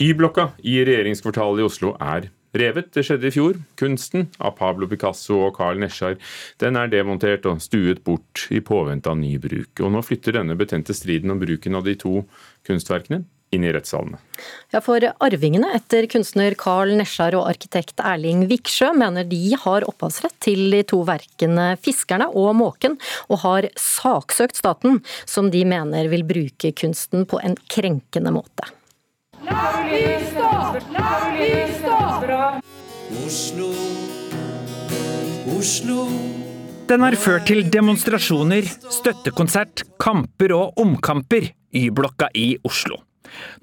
Y-blokka i regjeringskvartalet i Oslo er revet. Det skjedde i fjor. Kunsten av Pablo Picasso og Carl Nesjar den er demontert og stuet bort i påvente av ny bruk. Og nå flytter denne betente striden om bruken av de to kunstverkene inn i rettssalene. Ja, for Arvingene etter kunstner Carl Nesjar og arkitekt Erling Viksjø mener de har opphavsrett til de to verkene 'Fiskerne' og 'Måken', og har saksøkt staten, som de mener vil bruke kunsten på en krenkende måte. Oslo, Oslo. Den har ført til demonstrasjoner, støttekonsert, kamper og omkamper i blokka i Oslo.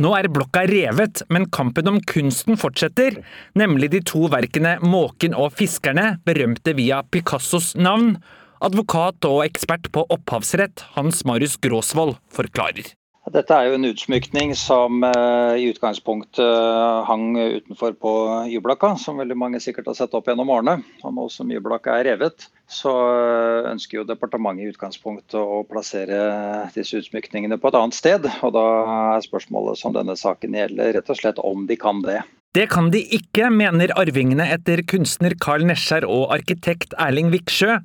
Nå er blokka revet, men kampen om kunsten fortsetter, nemlig de to verkene 'Måken' og 'Fiskerne', berømte via Picassos navn. Advokat og ekspert på opphavsrett Hans Marius Gråsvold forklarer. Dette er jo en utsmykning som uh, i utgangspunktet uh, hang utenfor på Y-blokka, som veldig mange sikkert har sett opp gjennom årene. Og nå som Y-blokka er revet, så uh, ønsker jo departementet i utgangspunktet å plassere disse utsmykningene på et annet sted. Og da er spørsmålet som denne saken gjelder, rett og slett om de kan det. Det kan de ikke, mener arvingene etter kunstner Carl Nesjar og arkitekt Erling Viksjø.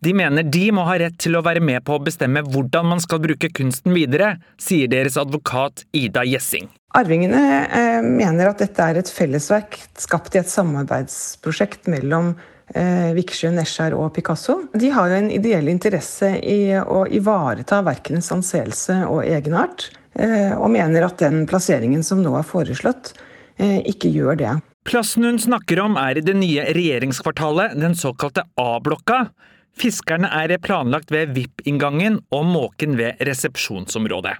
De mener de må ha rett til å være med på å bestemme hvordan man skal bruke kunsten videre, sier deres advokat Ida Gjessing. Arvingene eh, mener at dette er et fellesverk skapt i et samarbeidsprosjekt mellom eh, Viksjø, Nesjar og Picasso. De har jo en ideell interesse i å ivareta verkenes anseelse og egenart, eh, og mener at den plasseringen som nå er foreslått, eh, ikke gjør det. Plassen hun snakker om er i det nye regjeringskvartalet, den såkalte A-blokka. Fiskerne er planlagt ved VIP-inngangen og måken ved resepsjonsområdet.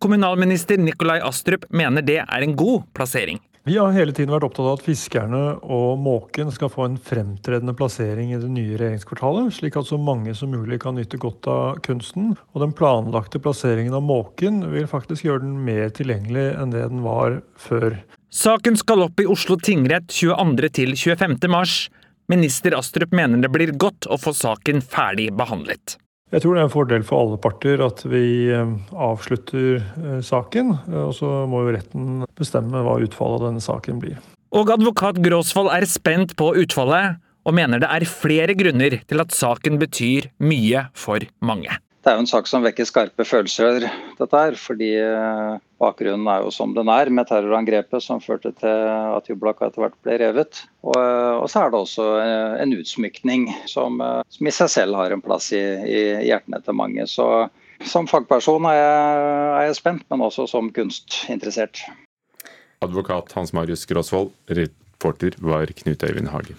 Kommunalminister Nikolai Astrup mener det er en god plassering. Vi har hele tiden vært opptatt av at fiskerne og måken skal få en fremtredende plassering i det nye regjeringskvartalet, slik at så mange som mulig kan nyte godt av kunsten. Og den planlagte plasseringen av måken vil faktisk gjøre den mer tilgjengelig enn det den var før. Saken skal opp i Oslo tingrett 22. til 25. mars. Minister Astrup mener det blir godt å få saken ferdig behandlet. Jeg tror det er en fordel for alle parter at vi eh, avslutter eh, saken. Og så må jo retten bestemme hva utfallet av denne saken blir. Og advokat Gråsvold er spent på utfallet, og mener det er flere grunner til at saken betyr mye for mange. Det er jo en sak som vekker skarpe følelser, dette her. Fordi eh, bakgrunnen er jo som den er, med terrorangrepet som førte til at Jublaka etter hvert ble revet. Og, eh, og, så er det også eh, en utsmykning som, som, i seg selv har en plass i, i hjertene til mange. Så som fagperson er jeg, er jeg spent, men også som kunstinteressert. Advokat Hans Marius Gråsvold, reporter var Knut Øyvind Hage.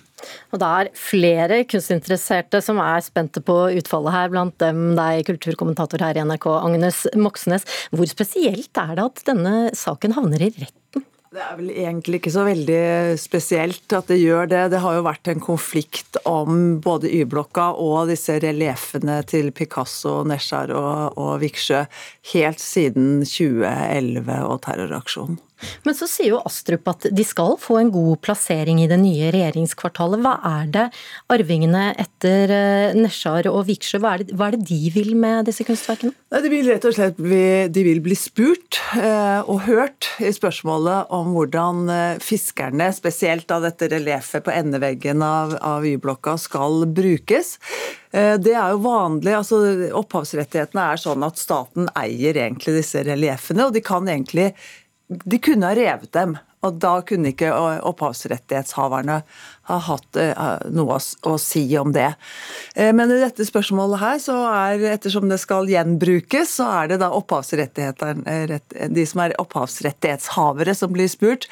Og det er flere kunstinteresserte som er spente på utfallet her, blant dem deg, kulturkommentator her i NRK, Agnes Moxnes. Hvor spesielt er det at denne saken havner i retten? Det er vel egentlig ikke så veldig spesielt at det gjør det. Det har jo vært en konflikt om både Y-blokka og disse relieffene til Picasso, Nesjar og, og Viksjø helt siden 2011 og terroraksjonen. Men så sier jo Astrup at de skal få en god plassering i det nye regjeringskvartalet. Hva er det arvingene etter eh, Nesjar og Viksjø, hva, hva, er det de vil med disse kunstverkene? De vil rett og slett bli, de vil bli spurt eh, og hørt i spørsmålet om hvordan eh, fiskerne, spesielt av dette relieffet på endeveggen av, av Y-blokka, skal brukes. Det er jo vanlig, altså Opphavsrettighetene er sånn at staten eier egentlig disse relieffene, og de kan egentlig de kunne ha revet dem, og da kunne ikke opphavsrettighetshaverne ha hatt eh, noe å si om det. Eh, men i dette spørsmålet her, så er, ettersom det skal gjenbrukes, så er det da eh, de som er opphavsrettighetshavere som blir spurt.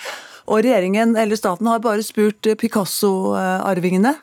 Og regjeringen eller staten har bare spurt Picasso-arvingene.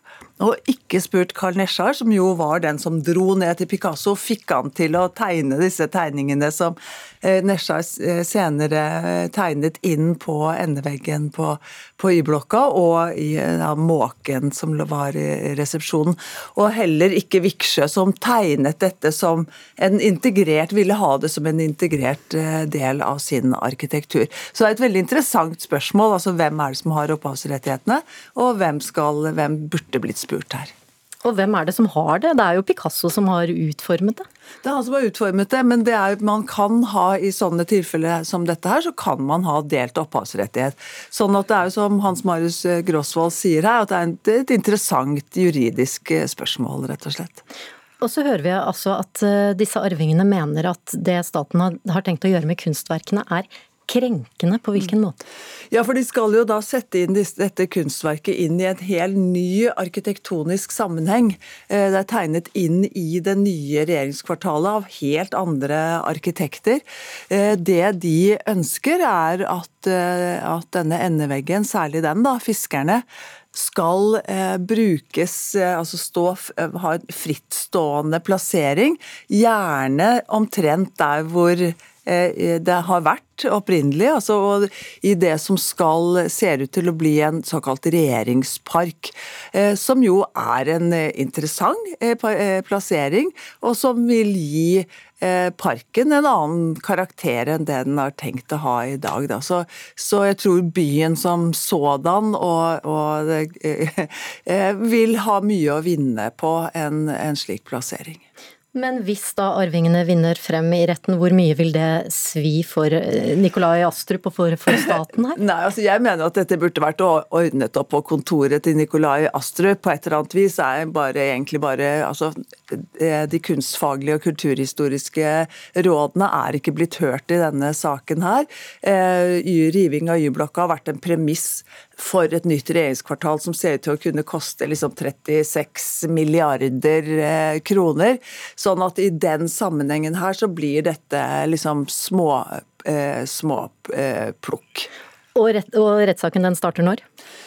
Og ikke spurt Carl Nesjar, som jo var den som dro ned til Picasso, og fikk han til å tegne disse tegningene som eh, Nesjar eh, senere eh, tegnet inn på endeveggen på, på Y-blokka og i ja, måken som var i resepsjonen. Og heller ikke Viksjø, som tegnet dette som en integrert, ville ha det som en integrert del av sin arkitektur. Så det er et veldig interessant spørsmål. altså Hvem er det som har opphavsrettighetene, og hvem, skal, hvem burde blitt spurt? her. Og hvem er det som har det? Det er jo Picasso som har utformet det. Det er han som har utformet det, men det er, man kan ha i sånne tilfeller som dette her, så kan man ha delt opphavsrettighet. Sånn at det er jo som Hans Marius Grosvold sier her, at det er et interessant juridisk spørsmål, rett og slett. Og så hører vi altså at eh, disse arvingene mener at det staten har tenkt å gjøre med kunstverkene er krenkende? På hvilken mm. måte? Ja, for De skal jo da sette inn dette kunstverket inn i en helt ny arkitektonisk sammenheng. Eh, det er tegnet inn i det nye regjeringskvartalet av helt andre arkitekter. Eh, det de ønsker, er at, eh, at denne endeveggen, særlig den, da, fiskerne, skal eh, brukes, eh, altså stå, ha en frittstående plassering. Gjerne omtrent der hvor det har vært opprinnelig, altså, i det som skal ser ut til å bli en såkalt regjeringspark. Eh, som jo er en eh, interessant plassering, og som vil gi parken en annen karakter enn det den har tenkt å ha i dag. Så, så, jeg tror byen som sådan og, og vil ha mye å vinne på en, en slik plassering. Men hvis da arvingene vinner frem i retten, hvor mye vil det svi for eh, Nikolai Astrup og for, for staten her? Nei, altså Jeg mener at dette burde vært ordnet opp på kontoret til Nikolai Astrup. På et eller annet vis er bare, egentlig bare altså, eh, De kunstfaglige og kulturhistoriske rådene er ikke blitt hørt i denne saken her. Eh, riving av Y-blokka har vært en premiss for et nytt regjeringskvartal som ser ut til å kunne koste liksom 36 milliarder kroner. Sånn at i den sammenhengen her så blir dette liksom små, eh, små eh. Og, rett, og, rettssaken den starter når?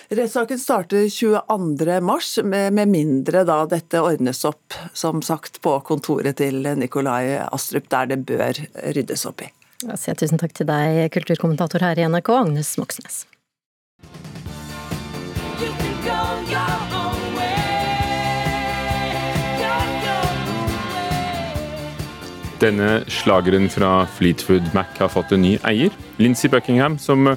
Rettssaken starter 22.3, med, med mindre da dette ordnes opp, som sagt, på kontoret til Nikolai Astrup, der det bør ryddes opp i. Jeg sier tusen takk til deg, kulturkommentator her i NRK, Agnes Moxnes. Denne slageren fra Fleetwood Mac har fått en ny eier. Lincy Buckingham, som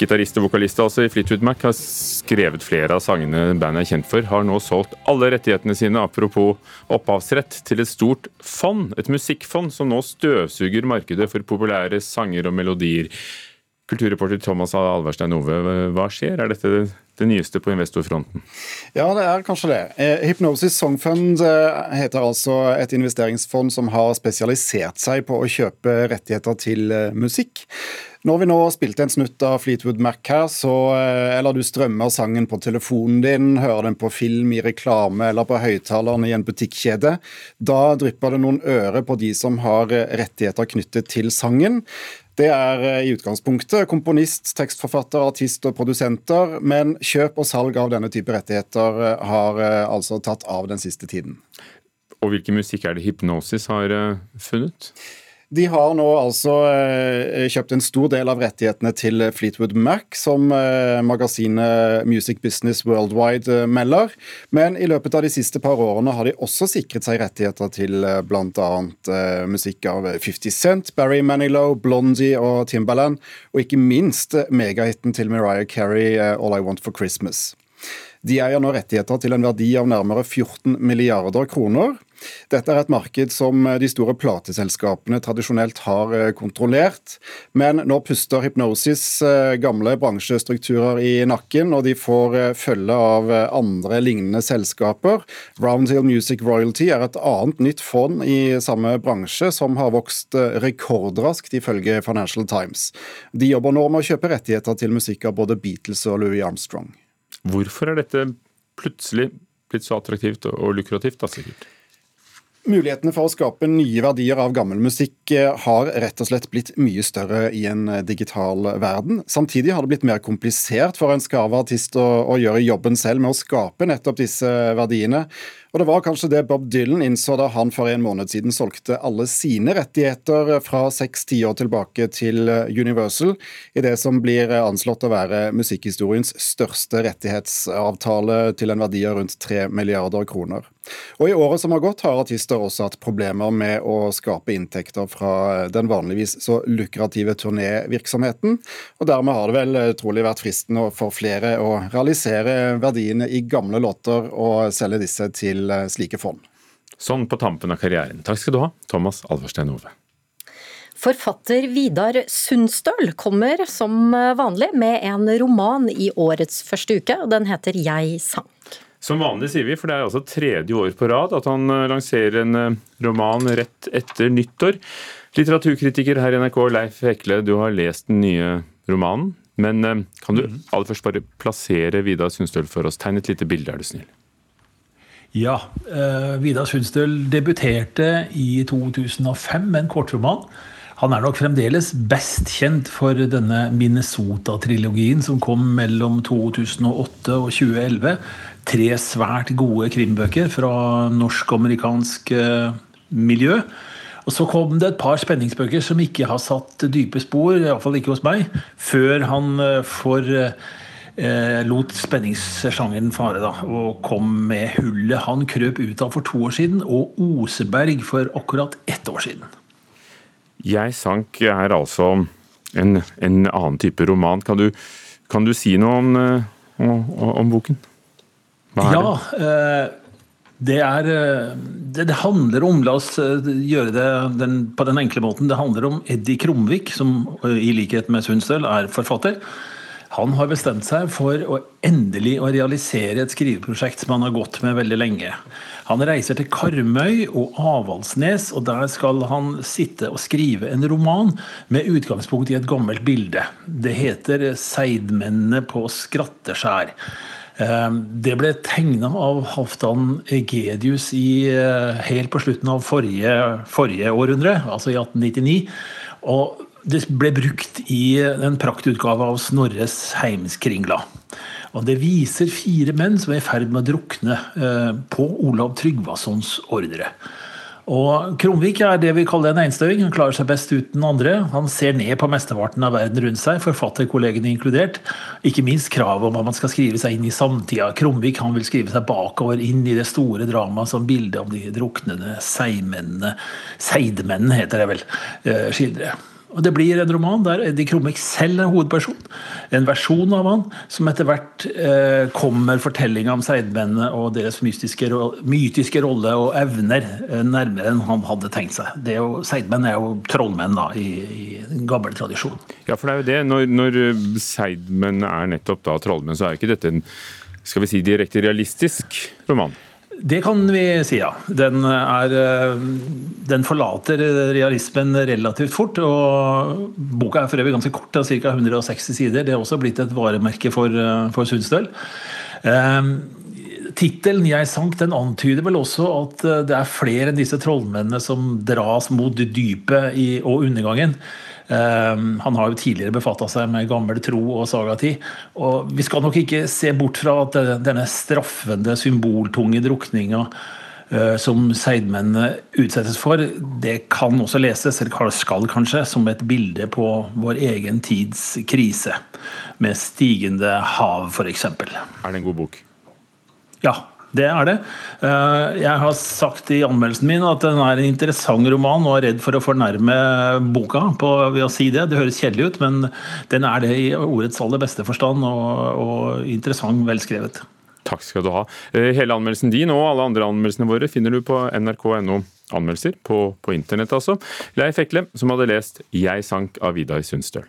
gitarist og vokalist altså i Fleetwood Mac, har skrevet flere av sangene bandet er kjent for, har nå solgt alle rettighetene sine, apropos opphavsrett, til et stort fond, et musikkfond, som nå støvsuger markedet for populære sanger og melodier. Kulturreporter Thomas Alverstein Ove, hva skjer? Er dette det nyeste på investorfronten? Ja, det er kanskje det. Eh, Hypnosis Song Fund eh, heter altså et investeringsfond som har spesialisert seg på å kjøpe rettigheter til eh, musikk. Når vi nå spilte en snutt av Fleetwood Mac her, så, eller du strømmer sangen på telefonen din, hører den på film, i reklame eller på høyttaleren i en butikkjede, da drypper det noen øre på de som har rettigheter knyttet til sangen. Det er eh, i utgangspunktet komponist, tekstforfatter, artist og produsenter, men kjøp og salg av denne type rettigheter eh, har eh, altså tatt av den siste tiden. Og hvilken musikk er det Hypnosis har funnet? De har nå altså eh, kjøpt en stor del av rettighetene til Fleetwood Mac, som eh, magasinet Music Business Worldwide eh, melder. Men i løpet av de siste par årene har de også sikret seg rettigheter til bl.a. musikk av 50 Cent, Barry Manilow, Blondie og Timbaland, og ikke minst megahiten til Mariah Carey, All I Want for Christmas. De eier nå rettigheter til en verdi av nærmere 14 milliarder kroner. Dette er et marked som de store plateselskapene tradisjonelt har eh, kontrollert. Men nå puster Hypnosis eh, gamle bransjestrukturer i nakken, og de får eh, følge av andre lignende selskaper. Roundhill Music Royalty er et annet nytt fond i samme bransje, som har vokst rekordraskt, ifølge Financial Times. De jobber nå med å kjøpe rettigheter til musikk av både Beatles og Louis Armstrong. Hvorfor er dette plutselig blitt så attraktivt og lukrativt, da sikkert? Mulighetene for å skape nye verdier av gammel musikk eh, har rett og slett blitt mye større i en eh, digital verden. Samtidig har det blitt mer komplisert for en skarve artist å, å gjøre jobben selv med å skape nettopp disse verdiene. Og Det var kanskje det Bob Dylan innså da han for en måned siden solgte alle sine rettigheter fra seks tiår tilbake til Universal, i det som blir anslått å være musikkhistoriens største rettighetsavtale til en verdi av rundt tre milliarder kroner. Og I året som har gått, har artister også hatt problemer med å skape inntekter fra den vanligvis så lukrative turnévirksomheten. Og dermed har det vel trolig vært fristende for flere å realisere verdiene i gamle låter og selge disse til til slike fond. Sånn på tampen av karrieren. Takk skal du ha, Thomas Alverstein Ove. Forfatter Vidar Sundstøl kommer som vanlig med en roman i årets første uke, og den heter Jeg sank. Som vanlig, sier vi, for det er altså tredje år på rad at han eh, lanserer en eh, roman rett etter nyttår. Litteraturkritiker her i NRK, Leif Hekle, du har lest den nye romanen. Men eh, kan du mhm. aller først bare plassere Vidar Sundstøl for oss? Tegn et lite bilde, er du snill. Ja. Uh, Vidar Sundstøl debuterte i 2005 med en kortroman han er nok fremdeles best kjent for denne Minnesota-trilogien som kom mellom 2008 og 2011. Tre svært gode krimbøker fra norsk-amerikansk eh, miljø. Og Så kom det et par spenningsbøker som ikke har satt dype spor, iallfall ikke hos meg, før han eh, for eh, lot spenningssjangeren fare da, og kom med 'Hullet han krøp ut av for to år siden' og 'Oseberg' for akkurat ett år siden. Jeg sank er altså en, en annen type roman. Kan du, kan du si noe om, eh, om, om boken? Hva er ja, det? Eh, det, er, eh, det, handler om La oss gjøre det den, på den enkle måten. Det handler om Eddie Krumvik, som i likhet med Sundstøl er forfatter. Han har bestemt seg for å endelig å realisere et skriveprosjekt som han har gått med veldig lenge. Han reiser til Karmøy og Avaldsnes, og der skal han sitte og skrive en roman med utgangspunkt i et gammelt bilde. Det heter 'Seidmennene på Skratteskjær'. Ehm, det ble tegna av Halvdan Egedius i, eh, helt på slutten av forrige, forrige århundre, altså i 1899. Og det ble brukt i en praktutgave av Snorres Heimskringla. Og Det viser fire menn som er i ferd med å drukne eh, på Olav Tryggvasons ordre. Og Kromvik er det vi kaller en einstøing. Han klarer seg best uten andre. Han ser ned på mesteparten av verden rundt seg, forfatterkollegene inkludert. Ikke minst kravet om at man skal skrive seg inn i samtida. Kromvik vil skrive seg bakover, inn i det store dramaet som bildet om de druknende seigmennene Seidmennene, heter det vel, eh, skildrer. Og Det blir en roman der Eddie Krummek selv er hovedperson. En versjon av han som etter hvert eh, kommer fortellinga om seidmennene og deres mystiske, mytiske rolle og evner eh, nærmere enn han hadde tenkt seg. Det er jo, seidmenn er jo trollmenn da, i, i gammel tradisjon. Ja, for det er jo det. Når, når seidmenn er nettopp da trollmenn, så er ikke dette en skal vi si, direkte realistisk roman? Det kan vi si, ja. Den, er, eh, den, forlater realismen relativt fort. og Boka er for øvrig ganske kort, ca. 160 sider. Det er også blitt et varemerke for, eh, for Sundstøl. Eh, Tittelen 'Jeg sank' den antyder vel også at eh, det er flere enn disse trollmennene som dras mot det dypet og undergangen. Um, han har jo tidligere befatta seg med gammel tro og sagatid. Og vi skal nok ikke se bort fra at denne straffende, symboltunge drukninga eh, som seidmennene utsettes for, det kan også leses, eller skal kanskje, som et bilde på vår egen tids krise. Med stigende hav, f.eks. Er det en god bok? Ja, det er det. Eh, jeg har sagt i anmeldelsen min at den er en interessant roman, og er redd for å fornærme boka på, ved å si det. Det høres kjedelig ut, men den er det i ordets aller beste forstand, og, og interessant velskrevet. Takk skal du ha. Eh, hele anmeldelsen din og alle andre anmeldelsene våre finner du på nrk.no anmeldelser, på, på internett altså. Leif Ekle, som hadde lest 'Jeg sank' av Vidar Sundstøl.